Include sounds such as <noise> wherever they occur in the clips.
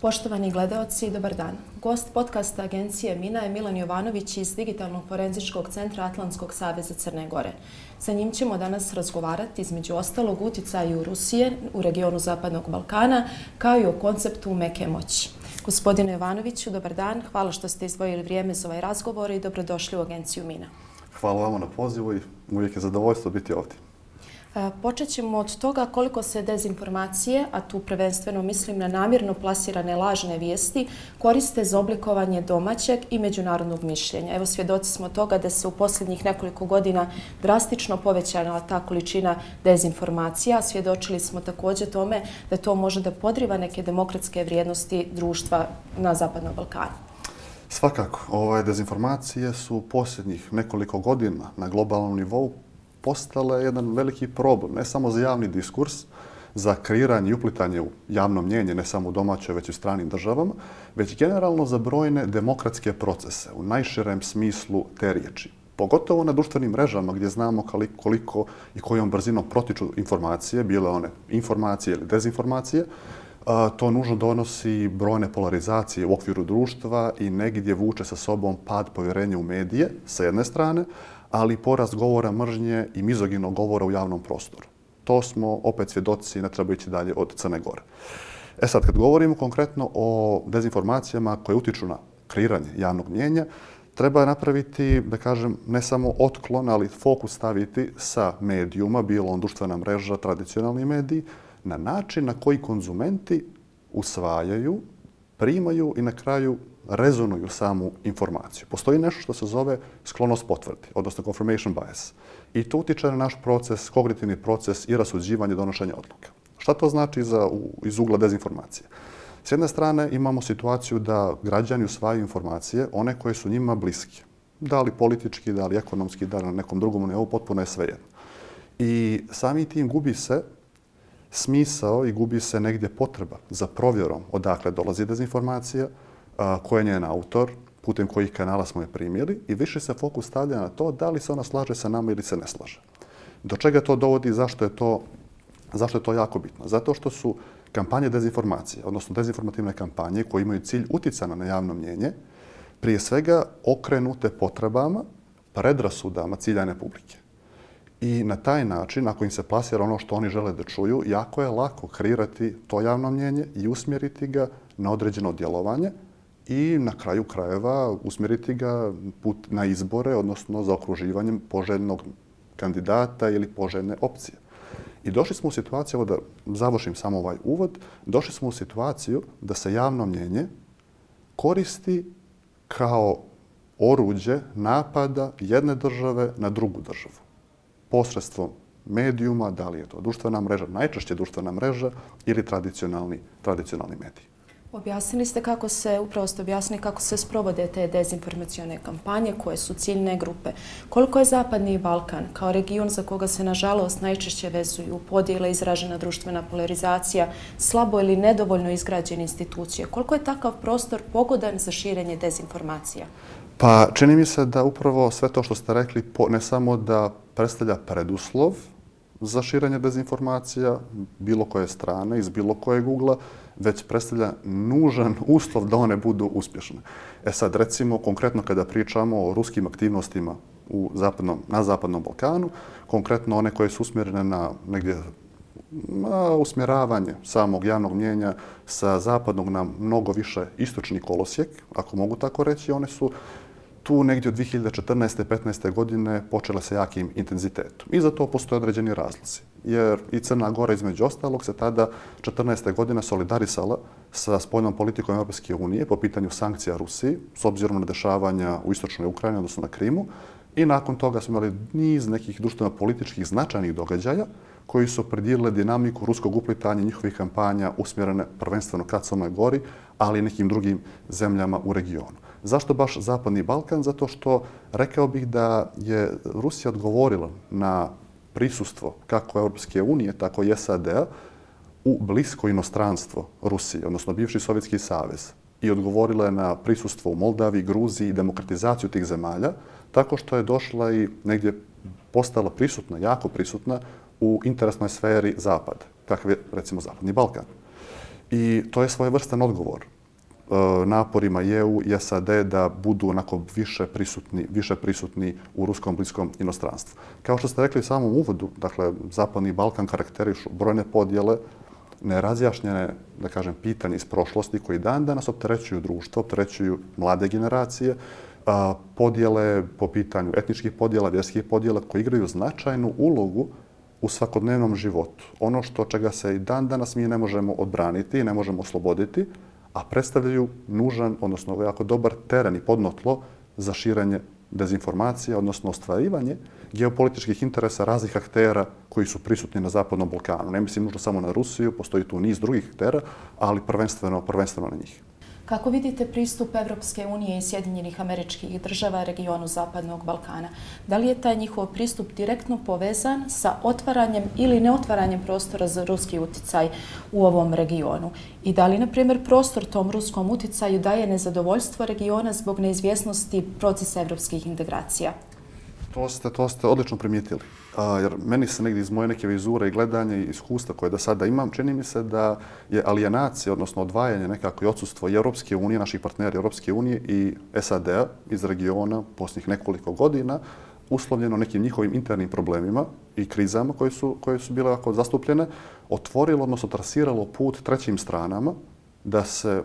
Poštovani gledaoci, dobar dan. Gost podcasta agencije Mina je Milan Jovanović iz Digitalnog forenzičkog centra Atlantskog saveza Crne Gore. Sa njim ćemo danas razgovarati između ostalog uticaju Rusije u regionu Zapadnog Balkana, kao i o konceptu meke moći. Gospodine Jovanoviću, dobar dan. Hvala što ste izdvojili vrijeme za ovaj razgovor i dobrodošli u agenciju Mina. Hvala vam na pozivu i uvijek je zadovoljstvo biti ovdje. E, počet ćemo od toga koliko se dezinformacije, a tu prvenstveno mislim na namjerno plasirane lažne vijesti, koriste za oblikovanje domaćeg i međunarodnog mišljenja. Evo svjedoci smo toga da se u posljednjih nekoliko godina drastično povećala ta količina dezinformacija. Svjedočili smo također tome da to može da podriva neke demokratske vrijednosti društva na Zapadnom Balkanu. Svakako, ove dezinformacije su posljednjih nekoliko godina na globalnom nivou postale jedan veliki problem, ne samo za javni diskurs, za kreiranje i uplitanje u javno mnjenje, ne samo u domaćoj, već i u stranim državama, već generalno za brojne demokratske procese u najširem smislu te riječi. Pogotovo na društvenim mrežama gdje znamo koliko i kojom brzinom protiču informacije, bile one informacije ili dezinformacije, to nužno donosi brojne polarizacije u okviru društva i negdje vuče sa sobom pad povjerenja u medije, sa jedne strane, ali porast govora mržnje i mizoginog govora u javnom prostoru. To smo opet svjedoci, ne treba ići dalje od Crne Gore. E sad, kad govorimo konkretno o dezinformacijama koje utiču na kreiranje javnog mnjenja, treba napraviti, da kažem, ne samo otklon, ali fokus staviti sa medijuma, bilo on društvena mreža, tradicionalni mediji, na način na koji konzumenti usvajaju, primaju i na kraju rezonuju samu informaciju. Postoji nešto što se zove sklonost potvrdi, odnosno confirmation bias. I to utiče na naš proces, kognitivni proces i rasuđivanje donošenja odluka. Šta to znači za, u, iz ugla dezinformacije? S jedne strane imamo situaciju da građani usvajaju informacije, one koje su njima bliske. Da li politički, da li ekonomski, da li na nekom drugom, ne, ovo potpuno je svejedno. I sami tim gubi se smisao i gubi se negdje potreba za provjerom odakle dolazi dezinformacija, ko je njen autor, putem kojih kanala smo je primjeli i više se fokus stavlja na to da li se ona slaže sa nama ili se ne slaže. Do čega to dovodi i zašto je to, zašto je to jako bitno? Zato što su kampanje dezinformacije, odnosno dezinformativne kampanje koje imaju cilj uticana na javno mnjenje, prije svega okrenute potrebama, predrasudama ciljane publike. I na taj način, ako im se plasira ono što oni žele da čuju, jako je lako kreirati to javno mnjenje i usmjeriti ga na određeno djelovanje, i na kraju krajeva usmjeriti ga put na izbore, odnosno za okruživanjem poželjnog kandidata ili poželjne opcije. I došli smo u situaciju, da završim samo ovaj uvod, došli smo u situaciju da se javno mnjenje koristi kao oruđe napada jedne države na drugu državu. Posredstvom medijuma, da li je to društvena mreža, najčešće društvena mreža ili tradicionalni, tradicionalni mediji. Objasnili ste kako se, upravo ste objasnili kako se sprovode te dezinformacijone kampanje koje su ciljne grupe. Koliko je Zapadni Balkan kao region za koga se nažalost najčešće vezuju podjela izražena društvena polarizacija, slabo ili nedovoljno izgrađene institucije, koliko je takav prostor pogodan za širenje dezinformacija? Pa čini mi se da upravo sve to što ste rekli ne samo da predstavlja preduslov za širenje dezinformacija bilo koje strane iz bilo kojeg ugla, već predstavlja nužan uslov da one budu uspješne. E sad, recimo, konkretno kada pričamo o ruskim aktivnostima u zapadnom, na Zapadnom Balkanu, konkretno one koje su usmjerene na negdje na usmjeravanje samog javnog mnjenja sa zapadnog na mnogo više istočni kolosijek, ako mogu tako reći, one su tu negdje od 2014. 15. godine počela sa jakim intenzitetom. I za to postoje određeni razlozi. Jer i Crna Gora između ostalog se tada 14. godina solidarisala sa spoljnom politikom Europske unije po pitanju sankcija Rusiji s obzirom na dešavanja u istočnoj Ukrajini, odnosno na Krimu. I nakon toga smo imali niz nekih društveno-političkih značajnih događaja koji su predijelili dinamiku ruskog uplitanja njihovih kampanja usmjerene prvenstveno ka Crnoj Gori, ali i nekim drugim zemljama u regionu. Zašto baš Zapadni Balkan? Zato što rekao bih da je Rusija odgovorila na prisustvo kako Europske unije, tako i SAD-a u blisko inostranstvo Rusije, odnosno bivši Sovjetski savez, i odgovorila je na prisustvo u Moldavi, Gruziji i demokratizaciju tih zemalja, tako što je došla i negdje postala prisutna, jako prisutna u interesnoj sferi Zapada, kakav je recimo Zapadni Balkan. I to je svojevrstan odgovor E, naporima EU i SAD da budu onako više prisutni, više prisutni u ruskom bliskom inostranstvu. Kao što ste rekli u samom uvodu, dakle, Zapadni Balkan karakterišu brojne podjele, nerazjašnjene, da kažem, pitanje iz prošlosti koji dan danas opterećuju društvo, opterećuju mlade generacije, podjele po pitanju etničkih podjela, vjerskih podjela koji igraju značajnu ulogu u svakodnevnom životu. Ono što čega se i dan danas mi ne možemo odbraniti, ne možemo osloboditi, a predstavljaju nužan, odnosno jako dobar teren i podnotlo za širanje dezinformacija, odnosno ostvarivanje geopolitičkih interesa raznih aktera koji su prisutni na Zapadnom Balkanu. Ne mislim nužno samo na Rusiju, postoji tu niz drugih aktera, ali prvenstveno, prvenstveno na njih. Kako vidite pristup Evropske unije i Sjedinjenih američkih država regionu Zapadnog Balkana? Da li je taj njihov pristup direktno povezan sa otvaranjem ili neotvaranjem prostora za ruski uticaj u ovom regionu? I da li, na primjer, prostor tom ruskom uticaju daje nezadovoljstvo regiona zbog neizvjesnosti procesa evropskih integracija? To ste, to ste odlično primijetili. A, jer meni se negdje iz moje neke vizure i gledanja i iskustva koje da sada imam, čini mi se da je alienacija, odnosno odvajanje nekako i odsustvo i Europske unije, naših partnera Europske unije i SAD-a iz regiona posljednjih nekoliko godina, uslovljeno nekim njihovim internim problemima i krizama koje su, koje su bile ovako zastupljene, otvorilo, odnosno trasiralo put trećim stranama, da se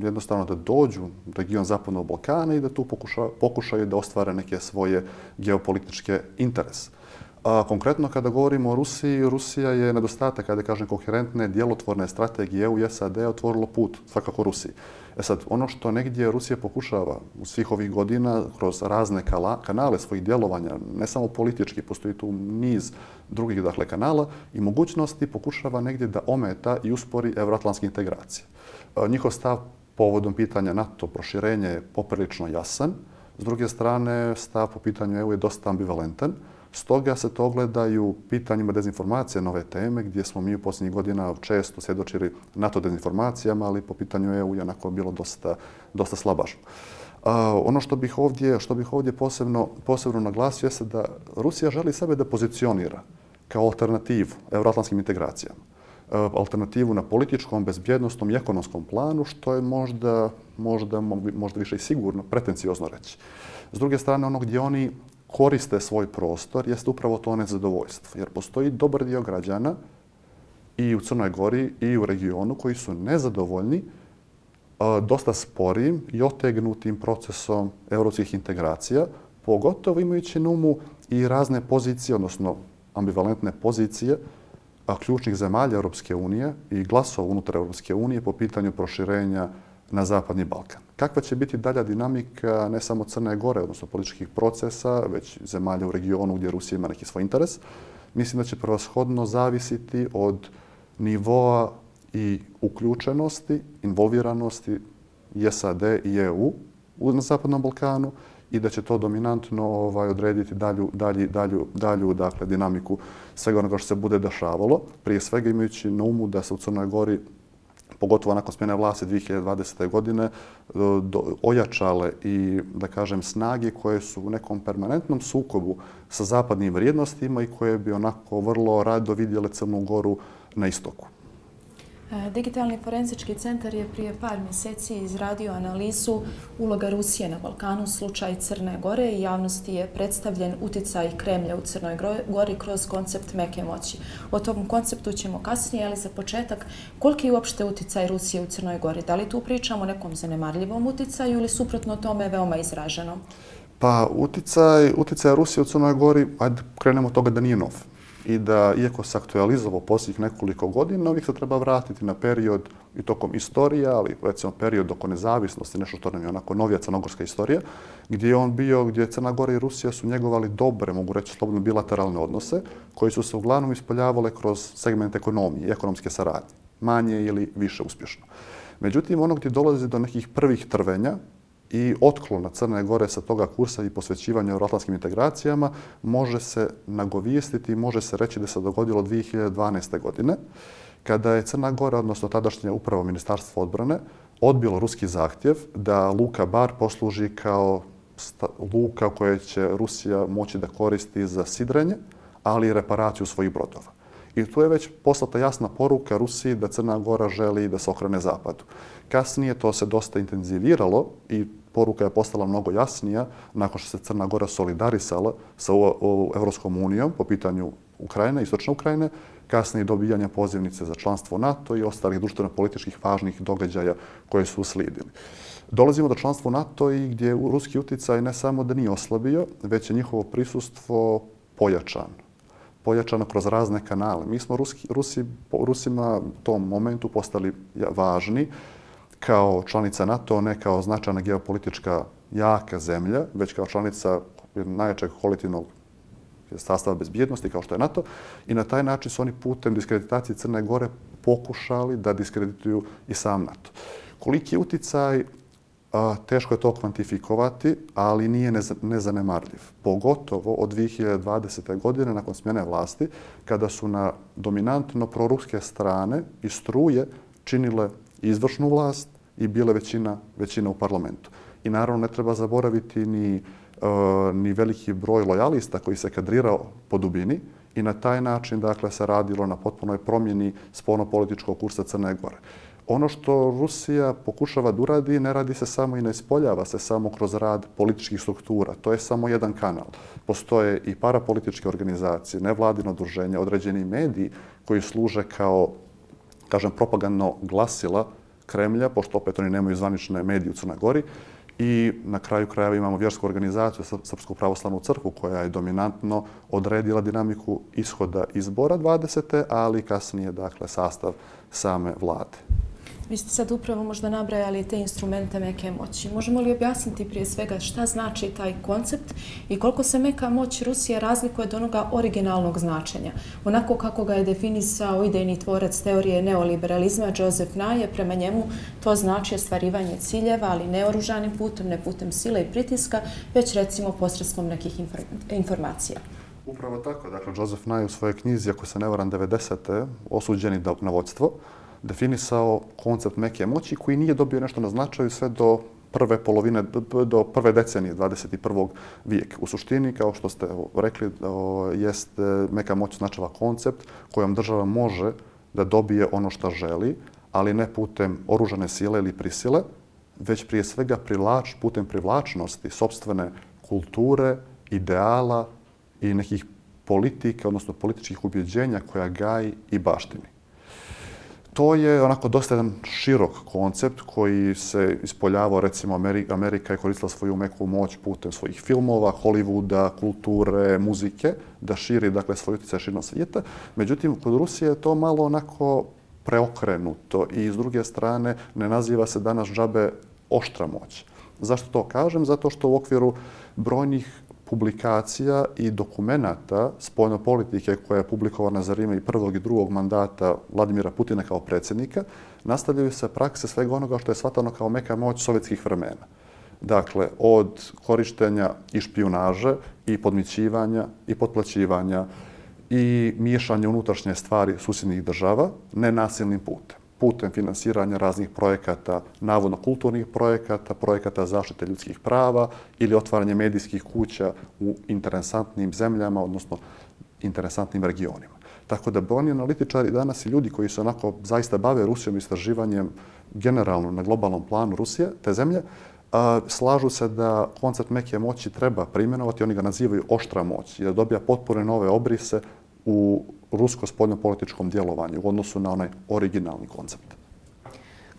jednostavno da dođu u region Zapadnog Balkana i da tu pokuša, pokušaju da ostvare neke svoje geopolitičke interese. A, konkretno kada govorimo o Rusiji, Rusija je nedostatak, kada kažem, koherentne, djelotvorne strategije EU i SAD otvorilo put svakako Rusiji. E sad, ono što negdje Rusija pokušava u svih ovih godina kroz razne kala, kanale svojih djelovanja, ne samo politički, postoji tu niz drugih dakle, kanala i mogućnosti pokušava negdje da ometa i uspori evroatlanske integracije. Njihov stav povodom pitanja NATO proširenja je poprilično jasan. S druge strane, stav po pitanju EU je dosta ambivalentan. Stoga se to ogledaju pitanjima dezinformacije nove teme, gdje smo mi u posljednjih godina često svjedočili NATO dezinformacijama, ali po pitanju EU je onako bilo dosta, dosta slabašno. ono što bih ovdje, što bih ovdje posebno, posebno naglasio je da Rusija želi sebe da pozicionira kao alternativu euroatlantskim integracijama. Eh, alternativu na političkom, bezbjednostnom i ekonomskom planu, što je možda, možda, možda više i sigurno, pretenciozno reći. S druge strane, ono gdje oni koriste svoj prostor, jeste upravo to nezadovoljstvo. Jer postoji dobar dio građana i u Crnoj Gori i u regionu koji su nezadovoljni eh, dosta sporim i otegnutim procesom evropskih integracija, pogotovo imajući na umu i razne pozicije, odnosno ambivalentne pozicije, ključnih zemalja Europske unije i glasova unutar Europske unije po pitanju proširenja na Zapadni Balkan. Kakva će biti dalja dinamika ne samo Crne Gore, odnosno političkih procesa, već zemalja u regionu gdje Rusija ima neki svoj interes, mislim da će prvoshodno zavisiti od nivoa i uključenosti, involviranosti i SAD i EU na Zapadnom Balkanu i da će to dominantno ovaj, odrediti dalju, dalju, dalju, dalju dakle, dinamiku svega onoga što se bude dešavalo. Prije svega imajući na umu da se u Crnoj Gori pogotovo nakon smjene vlasti 2020. godine, do, ojačale i, da kažem, snage koje su u nekom permanentnom sukobu sa zapadnim vrijednostima i koje bi onako vrlo rado vidjele Crnu Goru na istoku. E, Digitalni forenzički centar je prije par mjeseci izradio analizu uloga Rusije na Balkanu, slučaj Crne Gore i javnosti je predstavljen uticaj Kremlja u Crnoj Gori kroz koncept meke moći. O tom konceptu ćemo kasnije, ali za početak, koliki je uopšte uticaj Rusije u Crnoj Gori? Da li tu pričamo o nekom zanemarljivom uticaju ili suprotno tome veoma izraženo? Pa uticaj, uticaj Rusije u Crnoj Gori, ajde krenemo od toga da nije nov i da, iako se aktualizovao posljednjih nekoliko godina, uvijek se treba vratiti na period i tokom istorija, ali recimo period oko nezavisnosti, nešto što nam je onako novija crnogorska istorija, gdje je on bio, gdje Crna Gora i Rusija su njegovali dobre, mogu reći slobodno, bilateralne odnose, koji su se uglavnom ispoljavale kroz segment ekonomije i ekonomske saradnje, manje ili više uspješno. Međutim, ono gdje dolazi do nekih prvih trvenja, i otklona Crne Gore sa toga kursa i posvećivanja euroatlantskim integracijama može se nagovijestiti i može se reći da se dogodilo 2012. godine, kada je Crna Gora, odnosno tadašnje upravo Ministarstvo odbrane, odbilo ruski zahtjev da Luka Bar posluži kao luka koje će Rusija moći da koristi za sidrenje, ali i reparaciju svojih brodova. I tu je već poslata jasna poruka Rusiji da Crna Gora želi da se okrene zapadu. Kasnije to se dosta intenziviralo i poruka je postala mnogo jasnija nakon što se Crna Gora solidarisala sa Evropskom unijom po pitanju Ukrajine, istočne Ukrajine, kasnije dobijanja pozivnice za članstvo NATO i ostalih društveno-političkih važnih događaja koje su uslijedili. Dolazimo do članstva NATO i gdje ruski uticaj ne samo da nije oslabio, već je njihovo prisustvo pojačano pojačano kroz razne kanale. Mi smo Ruski, Rusi, Rusima u tom momentu postali važni kao članica NATO, ne kao značajna geopolitička jaka zemlja, već kao članica najjačeg kolektivnog sastava bezbjednosti kao što je NATO i na taj način su oni putem diskreditacije Crne Gore pokušali da diskredituju i sam NATO. Koliki je uticaj teško je to kvantifikovati, ali nije nezanemarljiv. Pogotovo od 2020. godine, nakon smjene vlasti, kada su na dominantno proruske strane i struje činile izvršnu vlast i bile većina, većina u parlamentu. I naravno ne treba zaboraviti ni, e, ni veliki broj lojalista koji se kadrirao po dubini i na taj način dakle, se radilo na potpunoj promjeni spolno-političkog kursa Crne Gore. Ono što Rusija pokušava da uradi ne radi se samo i ne ispoljava se samo kroz rad političkih struktura. To je samo jedan kanal. Postoje i parapolitičke organizacije, nevladino druženje, određeni mediji koji služe kao, kažem, propagandno glasila Kremlja, pošto opet oni nemaju zvanične medije u Crnoj Gori. I na kraju krajeva imamo vjersku organizaciju, Srpsku pravoslavnu crkvu, koja je dominantno odredila dinamiku ishoda izbora 20. ali kasnije, dakle, sastav same vlade. Vi ste sad upravo možda nabrajali te instrumente meke moći. Možemo li objasniti prije svega šta znači taj koncept i koliko se meka moć Rusije razlikuje od onoga originalnog značenja? Onako kako ga je definisao idejni tvorac teorije neoliberalizma Joseph Nye, prema njemu to znači ostvarivanje ciljeva, ali ne oružanim putem, ne putem sile i pritiska, već recimo posredstvom nekih informacija. Upravo tako. Dakle, Joseph Nye u svojoj knjizi, ako se ne varam 90. osuđeni na vodstvo, definisao koncept meke moći koji nije dobio nešto na značaju sve do prve polovine, do prve decenije 21. vijeka. U suštini, kao što ste rekli, jest e, meka moć značava koncept kojom država može da dobije ono što želi, ali ne putem oružane sile ili prisile, već prije svega prilač, putem privlačnosti sobstvene kulture, ideala i nekih politika, odnosno političkih ubjeđenja koja gaji i baštini to je onako dosta jedan širok koncept koji se ispoljavao, recimo Amerika je koristila svoju meku moć putem svojih filmova, Hollywooda, kulture, muzike, da širi dakle, svoj utjecaj širom svijeta. Međutim, kod Rusije je to malo onako preokrenuto i s druge strane ne naziva se danas džabe oštra moć. Zašto to kažem? Zato što u okviru brojnih publikacija i dokumenta spojno politike koja je publikovana za Rime i prvog i drugog mandata Vladimira Putina kao predsjednika, nastavljaju se prakse svega onoga što je shvatano kao meka moć sovjetskih vremena. Dakle, od korištenja i špionaže i podmićivanja i potplaćivanja i miješanja unutrašnje stvari susjednih država nenasilnim putem putem finansiranja raznih projekata, navodno kulturnih projekata, projekata zaštite ljudskih prava ili otvaranje medijskih kuća u interesantnim zemljama, odnosno interesantnim regionima. Tako da brojni analitičari danas i ljudi koji se onako zaista bave Rusijom istraživanjem generalno na globalnom planu Rusije, te zemlje, slažu se da koncept meke moći treba primjenovati, oni ga nazivaju oštra moć i da dobija potpore nove obrise u rusko spoljno-političkom djelovanju u odnosu na onaj originalni koncept.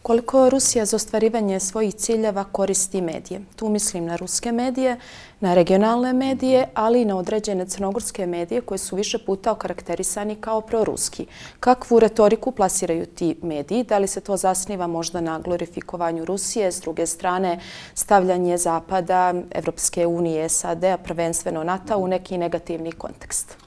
Koliko Rusija za ostvarivanje svojih ciljeva koristi medije? Tu mislim na ruske medije, na regionalne medije, ali i na određene crnogorske medije koje su više puta okarakterisani kao proruski. Kakvu retoriku plasiraju ti mediji? Da li se to zasniva možda na glorifikovanju Rusije, s druge strane stavljanje Zapada, Evropske unije, SAD-a, prvenstveno NATO u neki negativni kontekst?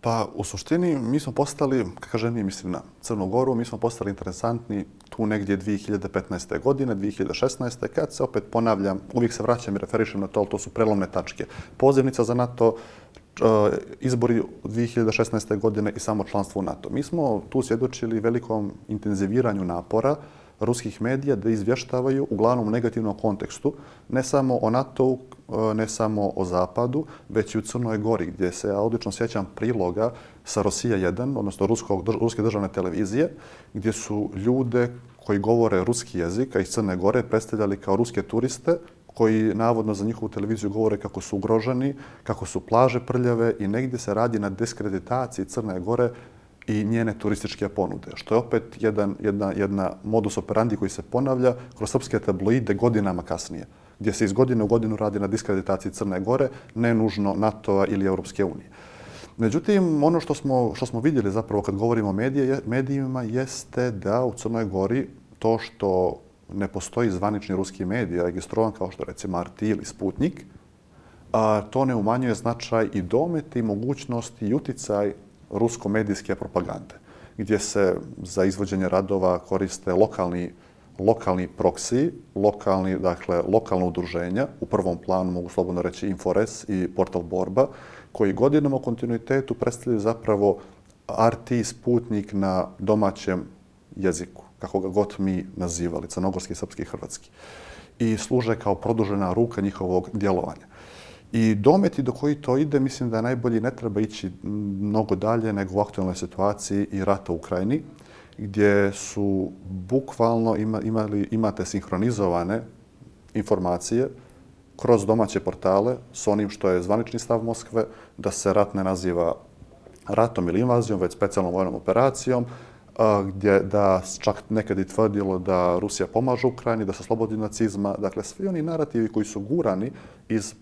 Pa u suštini mi smo postali, kako kažem mi mislim na Crnu Goru, mi smo postali interesantni tu negdje 2015. godine, 2016. kad se opet ponavljam, uvijek se vraćam i referišem na to, ali to su prelomne tačke. Pozivnica za NATO, e, izbori 2016. godine i samo članstvo u NATO. Mi smo tu svjedočili velikom intenziviranju napora ruskih medija da izvještavaju uglavnom u negativnom kontekstu, ne samo o NATO-u, eh, ne samo o Zapadu, već i u Crnoj Gori, gdje se ja odlično sjećam priloga sa Rosija 1, odnosno Ruskog, Ruske državne televizije, gdje su ljude koji govore ruski jezik, a iz Crne Gore predstavljali kao ruske turiste, koji navodno za njihovu televiziju govore kako su ugroženi, kako su plaže prljave i negdje se radi na diskreditaciji Crne Gore i njene turističke ponude, što je opet jedan, jedna, jedna modus operandi koji se ponavlja kroz srpske tabloide godinama kasnije, gdje se iz godine u godinu radi na diskreditaciji Crne Gore, ne nužno NATO-a ili Europske unije. Međutim, ono što smo, što smo vidjeli zapravo kad govorimo o medije, medijima jeste da u Crnoj Gori to što ne postoji zvanični ruski medij registrovan kao što recimo RT ili Sputnik, a, to ne umanjuje značaj i domet i mogućnost i uticaj rusko-medijske propagande, gdje se za izvođenje radova koriste lokalni lokalni proksi, lokalni, dakle, lokalno udruženja, u prvom planu mogu slobodno reći Infores i Portal Borba, koji godinama u kontinuitetu predstavljaju zapravo RT sputnik na domaćem jeziku, kako ga god mi nazivali, crnogorski, srpski i hrvatski. I služe kao produžena ruka njihovog djelovanja. I dometi do koji to ide, mislim da najbolji ne treba ići mnogo dalje nego u aktualnoj situaciji i rata u Ukrajini, gdje su bukvalno imali, imate sinhronizovane informacije kroz domaće portale s onim što je zvanični stav Moskve, da se rat ne naziva ratom ili invazijom, već specijalnom vojnom operacijom, gdje da čak nekad i tvrdilo da Rusija pomaže Ukrajini, da se slobodi nacizma. Dakle, svi oni narativi koji su gurani iz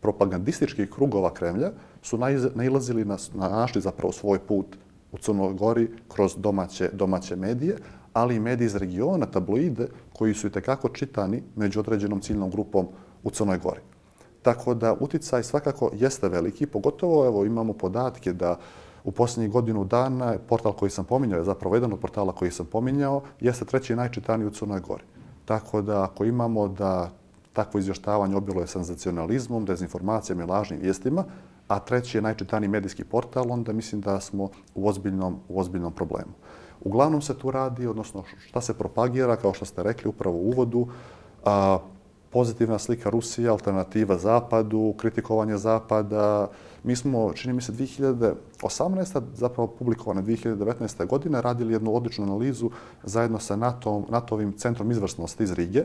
propagandističkih krugova Kremlja su nailazili na, našli zapravo svoj put u Crnoj Gori kroz domaće, domaće medije, ali i medije iz regiona, tabloide, koji su i tekako čitani među određenom ciljnom grupom u Crnoj Gori. Tako da uticaj svakako jeste veliki, pogotovo evo imamo podatke da u posljednjih godinu dana portal koji sam pominjao, je zapravo jedan od portala koji sam pominjao, jeste treći najčitaniji u Crnoj Gori. Tako da ako imamo da takvo izvještavanje obilo je senzacionalizmom, dezinformacijama i lažnim vijestima, a treći je najčitaniji medijski portal, onda mislim da smo u ozbiljnom, u ozbiljnom problemu. Uglavnom se tu radi, odnosno šta se propagira, kao što ste rekli upravo u uvodu, a, pozitivna slika Rusije, alternativa Zapadu, kritikovanje Zapada. Mi smo, čini mi se, 2018. zapravo publikovane 2019. godine radili jednu odličnu analizu zajedno sa NATO, NATO-ovim centrom izvrsnosti iz Rige,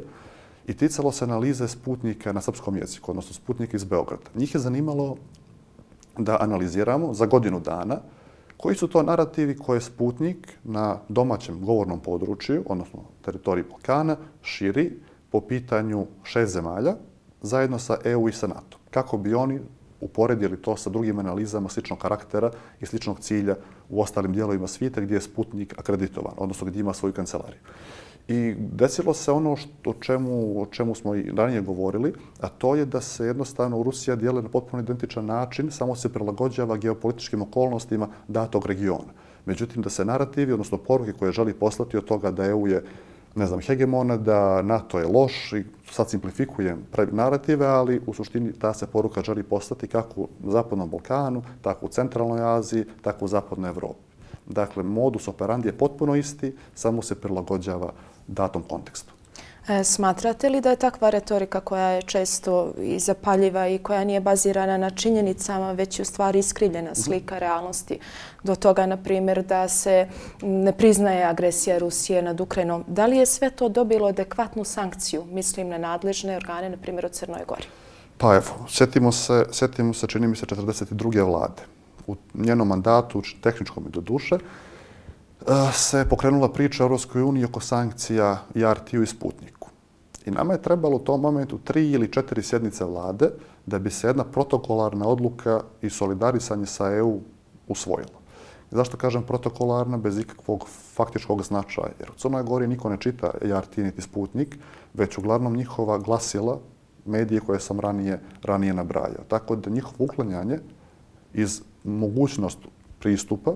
i ticalo se analize Sputnika na srpskom jeziku, odnosno Sputnika iz Beograda. Njih je zanimalo da analiziramo za godinu dana koji su to narativi koje Sputnik na domaćem govornom području, odnosno teritoriji Balkana, širi po pitanju šest zemalja zajedno sa EU i sa NATO. Kako bi oni uporedili to sa drugim analizama sličnog karaktera i sličnog cilja u ostalim dijelovima svijeta gdje je Sputnik akreditovan, odnosno gdje ima svoju kancelariju. I desilo se ono što, o, čemu, o čemu smo i ranije govorili, a to je da se jednostavno Rusija dijele na potpuno identičan način, samo se prilagođava geopolitičkim okolnostima datog regiona. Međutim, da se narativi, odnosno poruke koje želi poslati od toga da EU je ne znam, hegemona, da NATO je loš i sad simplifikujem narative, ali u suštini ta se poruka želi poslati kako u Zapadnom Balkanu, tako u Centralnoj Aziji, tako u Zapadnoj Evropi. Dakle, modus operandi je potpuno isti, samo se prilagođava datom kontekstu. E, smatrate li da je takva retorika koja je često i zapaljiva i koja nije bazirana na činjenicama, već je u stvari iskrivljena slika realnosti do toga, na primjer, da se ne priznaje agresija Rusije nad Ukrajinom, da li je sve to dobilo adekvatnu sankciju, mislim na nadležne organe, na primjer, od Crnoj Gori? Pa evo, sjetimo se, sjetimo se, čini mi se, 42. vlade. U njenom mandatu, tehničkom i do duše, e, se pokrenula priča o Europskoj uniji oko sankcija i RT-u i Sputniku. I nama je trebalo u tom momentu tri ili četiri sjednice vlade da bi se jedna protokolarna odluka i solidarisanje sa EU usvojila. Zašto kažem protokolarna bez ikakvog faktičkog značaja? Jer u Crnoj Gori niko ne čita RT niti Sputnik, već uglavnom njihova glasila medije koje sam ranije, ranije nabrajao. Tako da njihovo uklanjanje iz mogućnost pristupa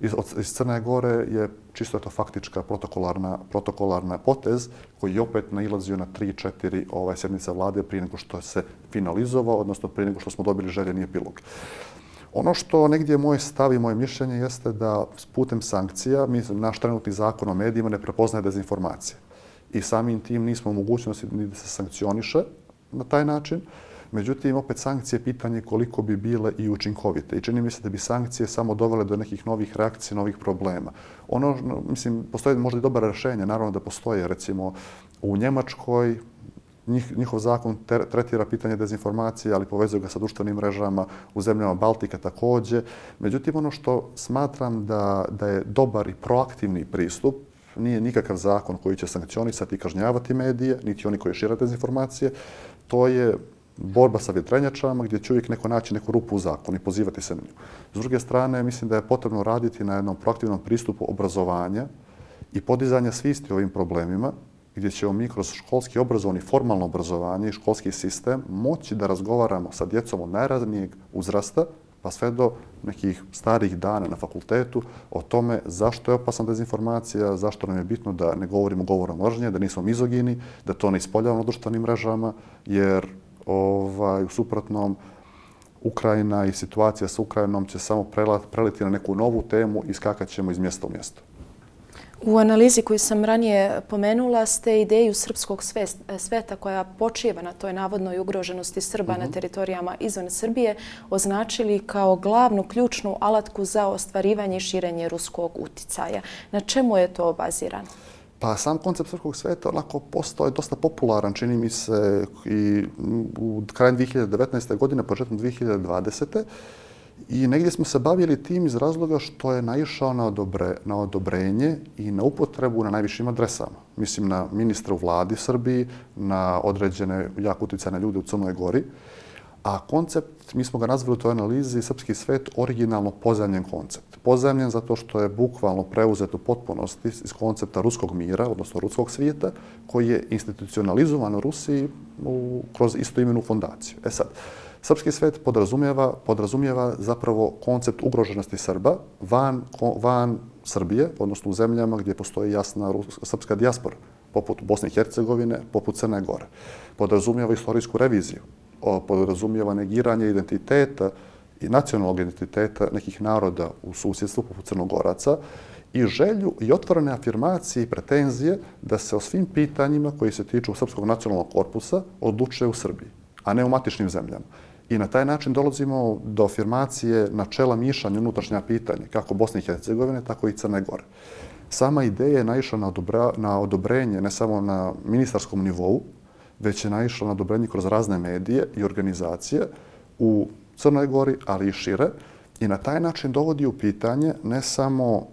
iz, iz Crne Gore je čisto to faktička protokolarna, protokolarna potez koji je opet nailazio na 3-4 ovaj, sjednice vlade prije nego što se finalizovao, odnosno prije nego što smo dobili željeni epilog. Ono što negdje je stav i moje mišljenje jeste da s putem sankcija, mislim, naš trenutni zakon o medijima ne prepoznaje dezinformacije. I samim tim nismo u mogućnosti ni da se sankcioniše na taj način. Međutim, opet sankcije pitanje koliko bi bile i učinkovite. I čini mi se da bi sankcije samo dovele do nekih novih reakcija, novih problema. Ono, mislim, postoje možda i dobar rešenje, naravno da postoje, recimo, u Njemačkoj, njih, njihov zakon tretira pitanje dezinformacije, ali povezuje ga sa društvenim mrežama u zemljama Baltika također. Međutim, ono što smatram da, da je dobar i proaktivni pristup, nije nikakav zakon koji će sankcionisati i kažnjavati medije, niti oni koji šire dezinformacije, to je borba sa vjetrenjačama gdje će uvijek neko naći neku rupu u zakonu i pozivati se na nju. S druge strane, mislim da je potrebno raditi na jednom proaktivnom pristupu obrazovanja i podizanja svisti ovim problemima, gdje ćemo mi kroz školski obrazovni, formalno obrazovanje i školski sistem moći da razgovaramo sa djecom od najraznijeg uzrasta, pa sve do nekih starih dana na fakultetu o tome zašto je opasna dezinformacija, zašto nam je bitno da ne govorimo govorom mržnje, da nismo mizogini, da to ne ispoljavamo na društvenim mrežama, jer ovaj, u suprotnom Ukrajina i situacija sa Ukrajinom će samo preliti na neku novu temu i skakat ćemo iz mjesta u mjesto. U analizi koju sam ranije pomenula ste ideju srpskog sveta koja počiva na toj navodnoj ugroženosti Srba na mhm. teritorijama izvan Srbije označili kao glavnu ključnu alatku za ostvarivanje i širenje ruskog uticaja. Na čemu je to bazirano? Pa sam koncept srpskog sveta onako postoje dosta popularan, čini mi se, i u krajem 2019. godine, početkom 2020. I negdje smo se bavili tim iz razloga što je naišao na, odobre, na odobrenje i na upotrebu na najvišim adresama. Mislim na ministra u vladi Srbiji, na određene jako utjecane ljude u Crnoj Gori. A koncept, mi smo ga nazvali u toj analizi Srpski svet originalno pozemljen koncept. Pozemljen zato što je bukvalno preuzet u potpunosti iz koncepta ruskog mira, odnosno ruskog svijeta, koji je institucionalizovan u Rusiji u, kroz istoimenu fondaciju. E sad, Srpski svet podrazumijeva, podrazumijeva zapravo koncept ugroženosti Srba van, van Srbije, odnosno u zemljama gdje postoji jasna srpska dijaspora, poput Bosne i Hercegovine, poput Crne Gore. Podrazumijeva istorijsku reviziju, podrazumijeva negiranje identiteta i nacionalnog identiteta nekih naroda u susjedstvu, poput Crnogoraca, i želju i otvorene afirmacije i pretenzije da se o svim pitanjima koji se tiču srpskog nacionalnog korpusa odlučuje u Srbiji, a ne u matičnim zemljama. I na taj način dolazimo do afirmacije načela mišanja unutrašnja pitanja, kako Bosne i Hercegovine, tako i Crne Gore. Sama ideja je naišla na, odobra, na odobrenje ne samo na ministarskom nivou, već je naišla na odobrenje kroz razne medije i organizacije u Crnoj Gori, ali i šire. I na taj način dovodi u pitanje ne samo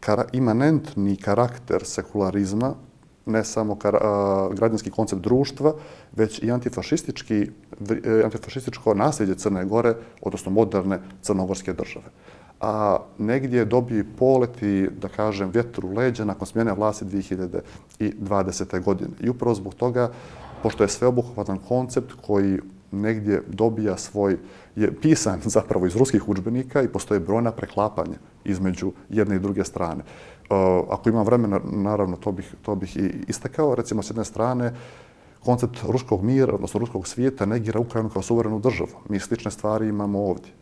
kara, imanentni karakter sekularizma ne samo kar, a, građanski koncept društva, već i antifašistički, e, antifašističko nasljeđe Crne Gore, odnosno moderne crnogorske države. A negdje dobije polet i, da kažem, vjetru u leđa nakon smjene vlasti 2020. godine. I upravo zbog toga, pošto je sveobuhvatan koncept koji negdje dobija svoj, je pisan <laughs> zapravo iz ruskih učbenika i postoje brojna preklapanja između jedne i druge strane. E, ako imam vremena, naravno, to bih, to bih i istakao. Recimo, s jedne strane, koncept ruskog mira, odnosno ruskog svijeta, negira Ukrajinu kao suverenu državu. Mi slične stvari imamo ovdje.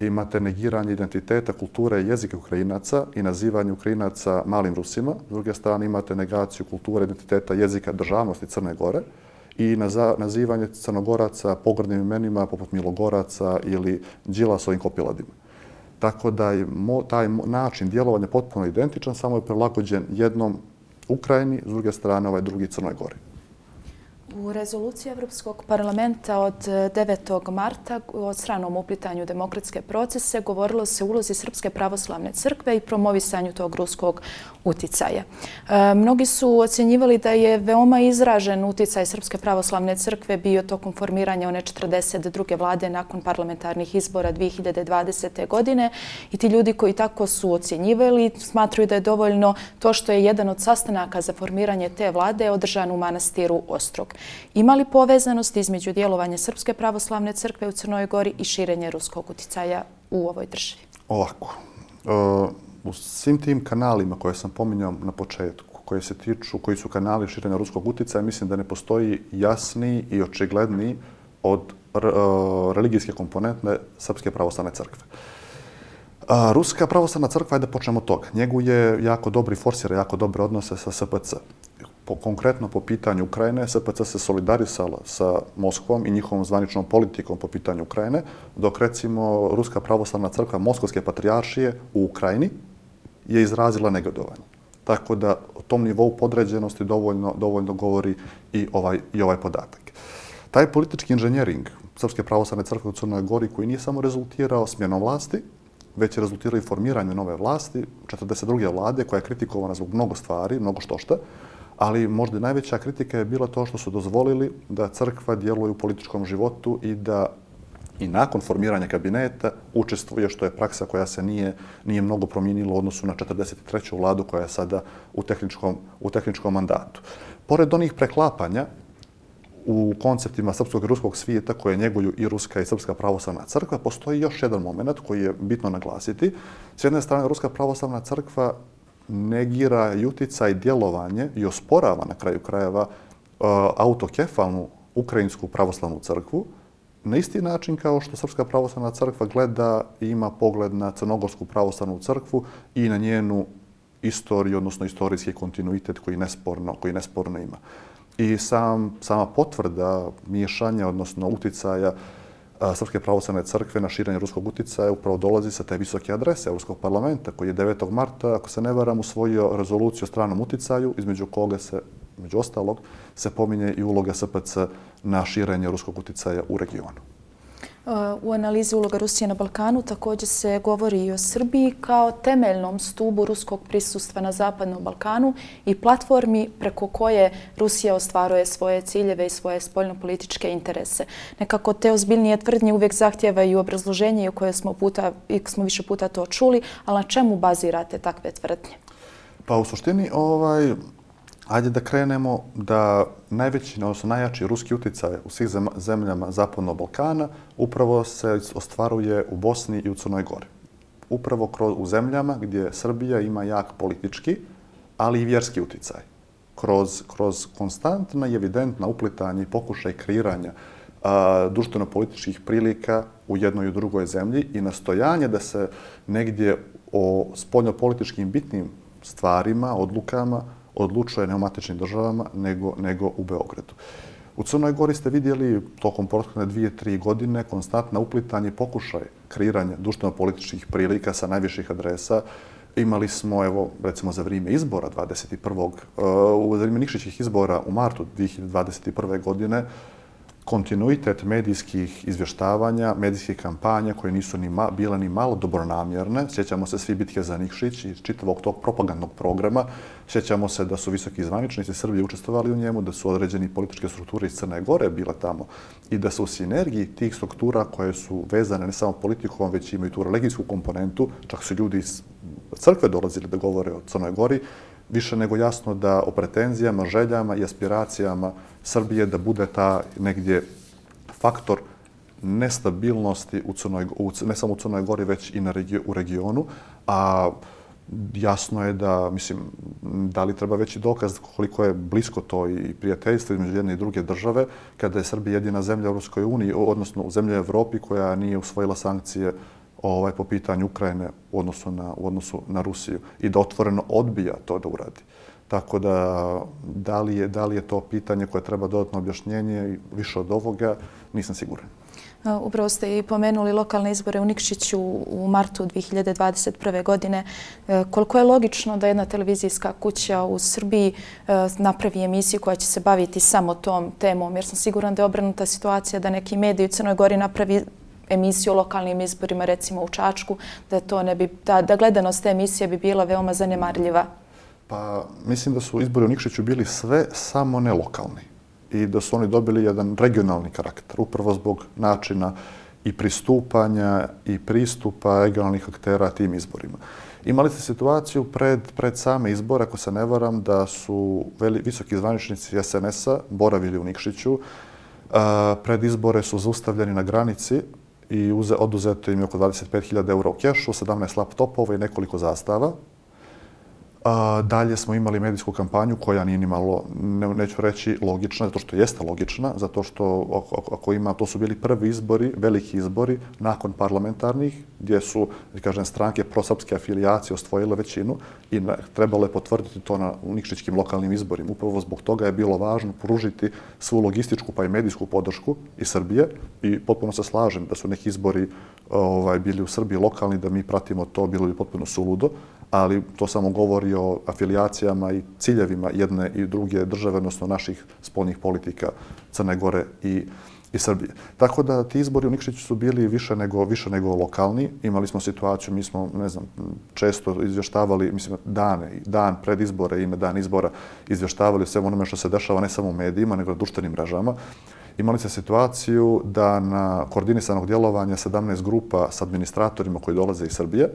Imate negiranje identiteta, kulture i jezika Ukrajinaca i nazivanje Ukrajinaca malim Rusima. S druge strane, imate negaciju kulture, identiteta, jezika, državnosti Crne Gore i nazivanje Crnogoraca pogrdnim imenima poput Milogoraca ili Đilasovim kopiladima. Tako da je taj način djelovanja potpuno identičan, samo je prilagođen jednom Ukrajini, s druge strane ovaj drugi Crnoj Gori. U rezoluciji Evropskog parlamenta od eh, 9. marta o stranom uplitanju demokratske procese govorilo se o ulozi Srpske pravoslavne crkve i promovisanju tog ruskog uticaja. E, mnogi su ocjenjivali da je veoma izražen uticaj Srpske pravoslavne crkve bio tokom formiranja one 42. vlade nakon parlamentarnih izbora 2020. godine i ti ljudi koji tako su ocjenjivali smatruju da je dovoljno to što je jedan od sastanaka za formiranje te vlade održan u manastiru Ostrog. Ima li povezanost između djelovanja Srpske pravoslavne crkve u Crnoj Gori i širenje ruskog uticaja u ovoj državi? Ovako. E, u svim tim kanalima koje sam pominjao na početku, koje se tiču, koji su kanali širenja ruskog uticaja, mislim da ne postoji jasni i očigledni od e, religijske komponente Srpske pravoslavne crkve. E, Ruska pravoslavna crkva, ajde počnemo od toga, njeguje jako dobri forsira, jako dobre odnose sa SPC. Po, konkretno po pitanju Ukrajine, SPC se solidarisala sa Moskvom i njihovom zvaničnom politikom po pitanju Ukrajine, dok recimo Ruska pravoslavna crkva Moskovske patrijaršije u Ukrajini je izrazila negodovanje. Tako da o tom nivou podređenosti dovoljno, dovoljno govori i ovaj, i ovaj podatak. Taj politički inženjering Srpske pravoslavne crkve u Crnoj Gori koji nije samo rezultirao smjenom vlasti, već je rezultirao i formiranju nove vlasti, 42. vlade koja je kritikovana zbog mnogo stvari, mnogo štošta, ali možda najveća kritika je bila to što su dozvolili da crkva djeluje u političkom životu i da i nakon formiranja kabineta učestvuje, što je praksa koja se nije, nije mnogo promijenila u odnosu na 43. vladu koja je sada u tehničkom, u tehničkom mandatu. Pored onih preklapanja, u konceptima srpskog i ruskog svijeta koje njeguju i ruska i srpska pravoslavna crkva, postoji još jedan moment koji je bitno naglasiti. S jedne strane, ruska pravoslavna crkva negira i uticaj djelovanje i osporava na kraju krajeva e, autokefalnu ukrajinsku pravoslavnu crkvu, na isti način kao što Srpska pravoslavna crkva gleda i ima pogled na Crnogorsku pravoslavnu crkvu i na njenu istoriju, odnosno istorijski kontinuitet koji nesporno, koji nesporno ima. I sam, sama potvrda miješanja, odnosno uticaja Srpske pravoslavne crkve na širenje ruskog uticaja upravo dolazi sa te visoke adrese Evropskog parlamenta koji je 9. marta, ako se ne varam, usvojio rezoluciju o stranom uticaju, između koga se, među ostalog, se pominje i uloga SPC na širenje ruskog uticaja u regionu. Eh, u analizi uloga Rusije na Balkanu također se govori i o Srbiji kao temeljnom stubu ruskog prisustva na Zapadnom Balkanu i platformi preko koje Rusija ostvaruje svoje ciljeve i svoje spoljnopolitičke interese. Nekako te ozbiljnije tvrdnje uvijek zahtjevaju obrazloženje o koje smo, puta, smo više puta to čuli, ali na čemu bazirate takve tvrdnje? Pa u suštini ovaj, Ajde da krenemo da najveći, odnosno najjači ruski uticaj u svih zemljama Zapadnog Balkana upravo se ostvaruje u Bosni i u Crnoj Gori. Upravo kroz, u zemljama gdje Srbija ima jak politički, ali i vjerski uticaj. Kroz, kroz konstantna i evidentna uplitanje i pokušaj kreiranja društveno-političkih prilika u jednoj i drugoj zemlji i nastojanje da se negdje o spoljno-političkim bitnim stvarima, odlukama, odlučuje ne u matičnim državama, nego, nego u Beogradu. U Crnoj Gori ste vidjeli tokom protekne dvije, tri godine konstantna uplitanje pokušaj kreiranja društveno-političkih prilika sa najviših adresa. Imali smo, evo, recimo za vrijeme izbora 21. Uh, eh, u vrijeme Nikšićih izbora u martu 2021. godine kontinuitet medijskih izvještavanja, medijskih kampanja koje nisu ni ma, bile ni malo dobronamjerne. Sjećamo se svi bitke za Nikšić i čitavog tog propagandnog programa. Sjećamo se da su visoki zvaničnici Srbije učestvovali u njemu, da su određeni političke strukture iz Crne Gore bile tamo i da su u sinergiji tih struktura koje su vezane ne samo politikom, već imaju tu religijsku komponentu, čak su ljudi iz crkve dolazili da govore o Crnoj Gori, više nego jasno da o pretenzijama, željama i aspiracijama Srbije da bude ta negdje faktor nestabilnosti u Crnoj, u, ne samo u Crnoj Gori, već i na regio, u regionu. A jasno je da, mislim, da li treba veći dokaz koliko je blisko to i prijateljstvo između jedne i druge države, kada je Srbija jedina zemlja u Europskoj uniji, odnosno u zemlji Evropi koja nije usvojila sankcije ovaj, po pitanju Ukrajine u odnosu, na, u odnosu na Rusiju i da otvoreno odbija to da uradi. Tako da, da li je, da li je to pitanje koje treba dodatno objašnjenje i više od ovoga, nisam siguran. Upravo ste i pomenuli lokalne izbore u Nikšiću u martu 2021. godine. E, koliko je logično da jedna televizijska kuća u Srbiji e, napravi emisiju koja će se baviti samo tom temom? Jer sam siguran da je obrnuta situacija da neki mediji u Crnoj Gori napravi emisiju o lokalnim izborima, recimo u Čačku, da, to ne bi, da, da gledanost te emisije bi bila veoma zanemarljiva? Pa mislim da su izbori u Nikšiću bili sve samo ne lokalni i da su oni dobili jedan regionalni karakter, upravo zbog načina i pristupanja i pristupa regionalnih aktera tim izborima. Imali ste situaciju pred, pred same izbore, ako se ne varam, da su veli, visoki zvaničnici SNS-a boravili u Nikšiću. A, pred izbore su zaustavljeni na granici i uze, oduzeto im je oko 25.000 eura u kešu, 17 laptopova i nekoliko zastava. Dalje smo imali medijsku kampanju koja nije ni malo, neću reći, logična, zato što jeste logična, zato što ako ima, to su bili prvi izbori, veliki izbori, nakon parlamentarnih, gdje su, kažem, stranke prosapske afilijacije ostvojile većinu i trebalo je potvrditi to na unikšićkim lokalnim izborima. Upravo zbog toga je bilo važno pružiti svu logističku pa i medijsku podršku i Srbije i potpuno se slažem da su neki izbori ovaj, bili u Srbiji lokalni, da mi pratimo to, bilo bi potpuno suludo ali to samo govori o afilijacijama i ciljevima jedne i druge države, odnosno naših spolnih politika Crne Gore i i Srbije. Tako da ti izbori u Nikšiću su bili više nego, više nego lokalni. Imali smo situaciju, mi smo, ne znam, često izvještavali, mislim, dane, dan pred izbore, ime dan izbora, izvještavali o svemu onome što se dešava ne samo u medijima, nego na društvenim mrežama. Imali se situaciju da na koordinisanog djelovanja 17 grupa s administratorima koji dolaze iz Srbije,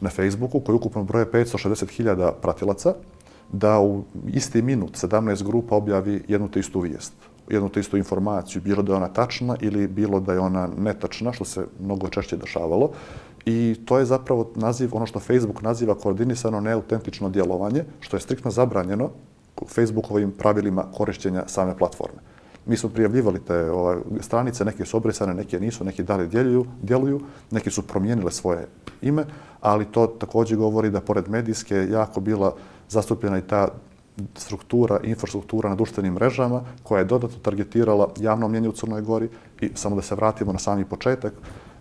na Facebooku koji ukupno broje 560.000 pratilaca, da u isti minut 17 grupa objavi jednu te istu vijest, jednu te istu informaciju, bilo da je ona tačna ili bilo da je ona netačna, što se mnogo češće dešavalo. I to je zapravo naziv, ono što Facebook naziva koordinisano neautentično djelovanje, što je striktno zabranjeno Facebookovim pravilima korišćenja same platforme. Mi smo prijavljivali te ovaj, stranice, neke su obrisane, neke nisu, neke dalje djeluju, djeluju, neke su promijenile svoje ime, ali to također govori da pored medijske jako bila zastupljena i ta struktura, infrastruktura na društvenim mrežama koja je dodatno targetirala javno mnjenje u Crnoj Gori i samo da se vratimo na sami početak,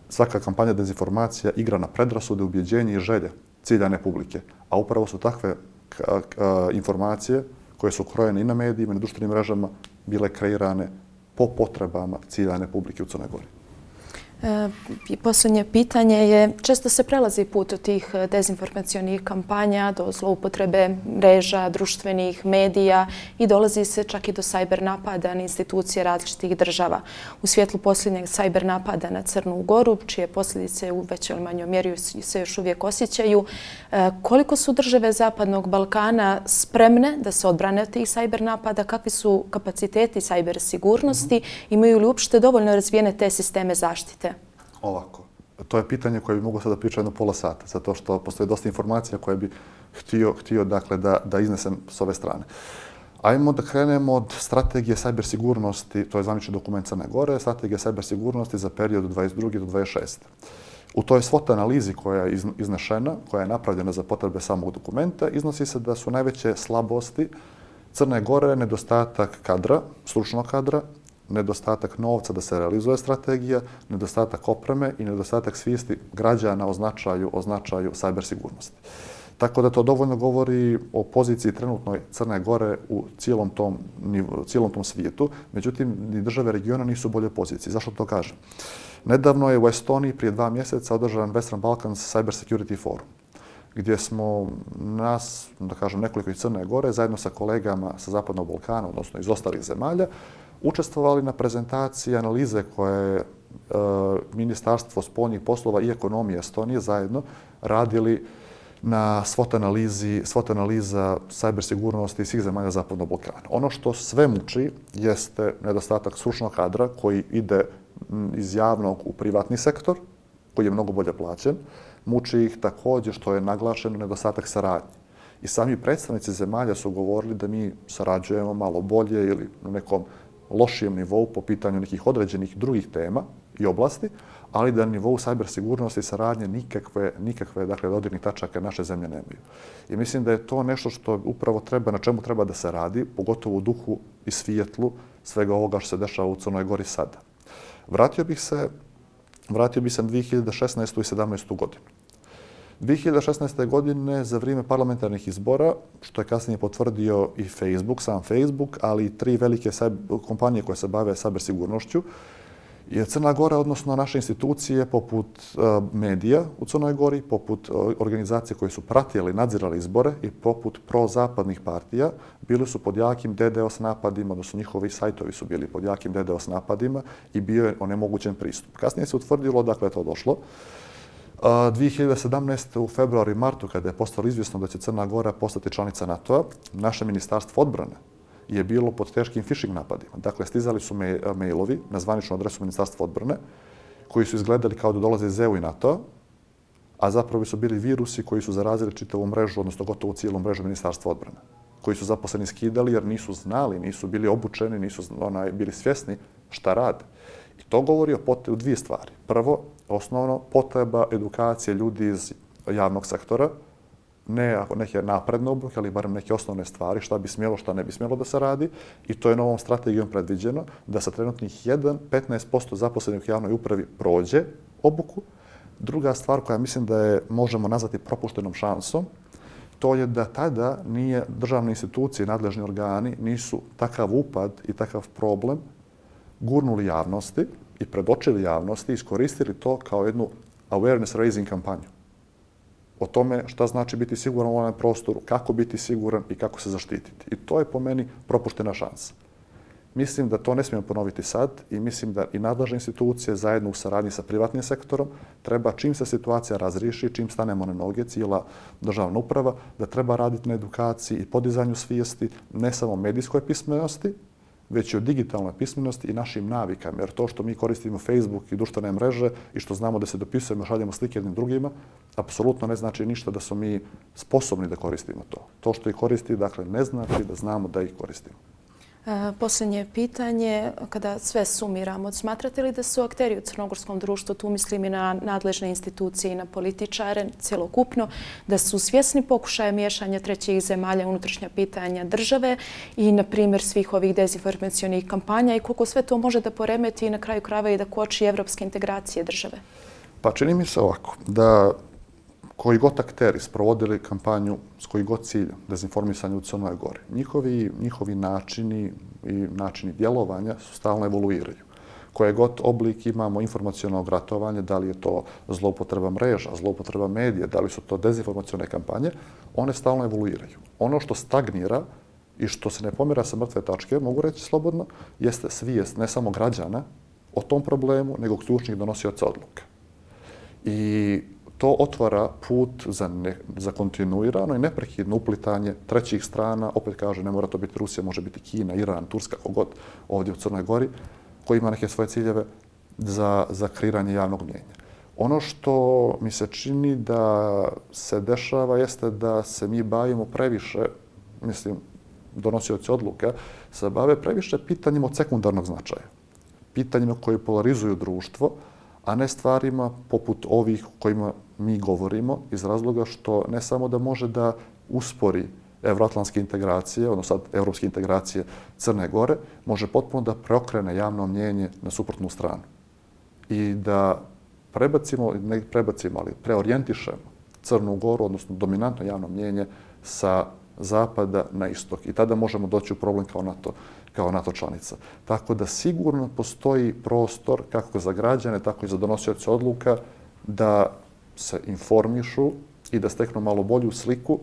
svaka kampanja dezinformacija igra na predrasude, ubjeđenje i želje ciljane publike. A upravo su takve informacije koje su krojene i na medijima i na društvenim mrežama bile kreirane po potrebama ciljane publike u Crnoj Gori. Poslednje posljednje pitanje je, često se prelazi put od tih e, dezinformacijonih kampanja do zloupotrebe mreža, društvenih medija i dolazi se čak i do sajber napada na institucije različitih država. U svjetlu posljednjeg sajber napada na Crnu Goru, čije posljedice u većoj ili manjoj mjeri se još uvijek osjećaju, e, koliko su države Zapadnog Balkana spremne da se odbrane od tih sajber napada, kakvi su kapaciteti sajber sigurnosti, imaju li uopšte dovoljno razvijene te sisteme zaštite? Ovako. To je pitanje koje bi mogo sada pričati jedno pola sata, zato što postoje dosta informacija koje bi htio, htio dakle, da, da iznesem s ove strane. Ajmo da krenemo od strategije sajbersigurnosti, to je zvanični dokument Crne Gore, strategija sajbersigurnosti za period 22. do 26. U toj SWOT analizi koja je iznešena, koja je napravljena za potrebe samog dokumenta, iznosi se da su najveće slabosti Crne Gore nedostatak kadra, stručnog kadra, nedostatak novca da se realizuje strategija, nedostatak opreme i nedostatak svijesti građana o značaju, o značaju sajbersigurnosti. Tako da to dovoljno govori o poziciji trenutnoj Crne Gore u cijelom tom, nivu, cijelom tom svijetu. Međutim, ni države regiona nisu u boljoj poziciji. Zašto to kažem? Nedavno je u Estoniji prije dva mjeseca održan Western Balkans Cyber Security Forum gdje smo nas, da kažem, nekoliko iz Crne Gore, zajedno sa kolegama sa Zapadnog Balkana, odnosno iz ostalih zemalja, učestvovali na prezentaciji analize koje je Ministarstvo spoljnih poslova i ekonomije Estonije zajedno radili na SWOT analizi, SWOT analiza cybersigurnosti svih zemalja Zapadnog Balkana. Ono što sve muči jeste nedostatak stručnog kadra koji ide iz javnog u privatni sektor, koji je mnogo bolje plaćen. Muči ih također što je naglašen nedostatak saradnje. I sami predstavnici zemalja su govorili da mi sarađujemo malo bolje ili na nekom lošijem nivou po pitanju nekih određenih drugih tema i oblasti, ali da na nivou sajber sigurnosti i saradnje nikakve, nikakve dakle, dodirnih tačaka naše zemlje nemaju. I mislim da je to nešto što upravo treba, na čemu treba da se radi, pogotovo u duhu i svijetlu svega ovoga što se dešava u Crnoj Gori sada. Vratio bih se, vratio bih se na 2016. i 2017. godinu. 2016. godine za vrijeme parlamentarnih izbora, što je kasnije potvrdio i Facebook, sam Facebook, ali i tri velike kompanije koje se bave sabersigurnošću, je Crna Gora, odnosno naše institucije poput e, medija u Crnoj Gori, poput e, organizacije koje su pratili, nadzirali izbore i poput prozapadnih partija, bili su pod jakim DDoS napadima, odnosno njihovi sajtovi su bili pod jakim DDoS napadima i bio je onemogućen pristup. Kasnije se utvrdilo, dakle, to došlo. 2017. u februaru i martu, kada je postalo izvjesno da će Crna Gora postati članica NATO-a, naše ministarstvo odbrane je bilo pod teškim phishing napadima. Dakle, stizali su e, mailovi na zvaničnu adresu ministarstva odbrane, koji su izgledali kao da dolaze iz EU i NATO-a, a zapravo su bili virusi koji su zarazili čitavu mrežu, odnosno gotovo cijelu mrežu Ministarstva odbrane, koji su zaposleni skidali jer nisu znali, nisu bili obučeni, nisu onaj, bili svjesni šta rade. I to govori o potrebu dvije stvari. Prvo, osnovno, potreba edukacije ljudi iz javnog sektora, ne ako neke napredne obuke, ali barem neke osnovne stvari, šta bi smjelo, šta ne bi smjelo da se radi. I to je novom strategijom predviđeno da sa trenutnih 1-15% zaposlenih u javnoj upravi prođe obuku. Druga stvar koja mislim da je možemo nazvati propuštenom šansom, to je da tada nije državne institucije, nadležni organi, nisu takav upad i takav problem gurnuli javnosti i predočili javnosti, iskoristili to kao jednu awareness raising kampanju o tome šta znači biti siguran u ovom prostoru, kako biti siguran i kako se zaštititi. I to je po meni propuštena šansa. Mislim da to ne smijemo ponoviti sad i mislim da i nadležne institucije zajedno u saradnji sa privatnim sektorom treba čim se situacija razriši, čim stanemo na noge, cijela državna uprava, da treba raditi na edukaciji i podizanju svijesti ne samo medijskoj pismenosti, već i o digitalnoj pismenosti i našim navikama. Jer to što mi koristimo Facebook i društvene mreže i što znamo da se dopisujemo, šaljemo slike jednim drugima, apsolutno ne znači ništa da smo mi sposobni da koristimo to. To što ih koristi, dakle, ne znači da znamo da ih koristimo. E, posljednje pitanje, kada sve sumiramo, smatrate li da su akteri u crnogorskom društvu, tu mislim i na nadležne institucije i na političare, celokupno, da su svjesni pokušaja miješanja trećih zemalja unutrašnja pitanja države i, na primjer, svih ovih dezinformacijonih kampanja i koliko sve to može da poremeti i na kraju krava i da koči evropske integracije države? Pa čini mi se ovako, da koji god akteri sprovodili kampanju s koji god ciljem dezinformisanja u Crnoj Gori, njihovi, njihovi načini i načini djelovanja su stalno evoluiraju. Koje god oblik imamo informacijonog ratovanja, da li je to zloupotreba mreža, zloupotreba medija, da li su to dezinformacijone kampanje, one stalno evoluiraju. Ono što stagnira i što se ne pomira sa mrtve tačke, mogu reći slobodno, jeste svijest ne samo građana o tom problemu, nego ključnih donosioca odluka. I to otvara put za, ne, za kontinuirano i neprekidno uplitanje trećih strana. Opet kaže, ne mora to biti Rusija, može biti Kina, Iran, Turska, kogod ovdje u Crnoj Gori, koji ima neke svoje ciljeve za, za kreiranje javnog mjenja. Ono što mi se čini da se dešava jeste da se mi bavimo previše, mislim, donosioci odluka, se bave previše pitanjima od sekundarnog značaja. Pitanjima koji polarizuju društvo, a ne stvarima poput ovih kojima mi govorimo iz razloga što ne samo da može da uspori evroatlanske integracije, odnosno sad evropske integracije Crne Gore, može potpuno da preokrene javno mnjenje na suprotnu stranu. I da prebacimo, ne prebacimo, ali preorijentišemo Crnu Goru, odnosno dominantno javno mnjenje sa zapada na istok. I tada možemo doći u problem kao NATO, kao NATO članica. Tako da sigurno postoji prostor kako za građane, tako i za donosioce odluka da se informišu i da steknu malo bolju sliku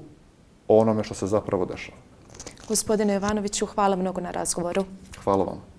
o onome što se zapravo dešava. Gospodine Ivanoviću, hvala mnogo na razgovoru. Hvala vam.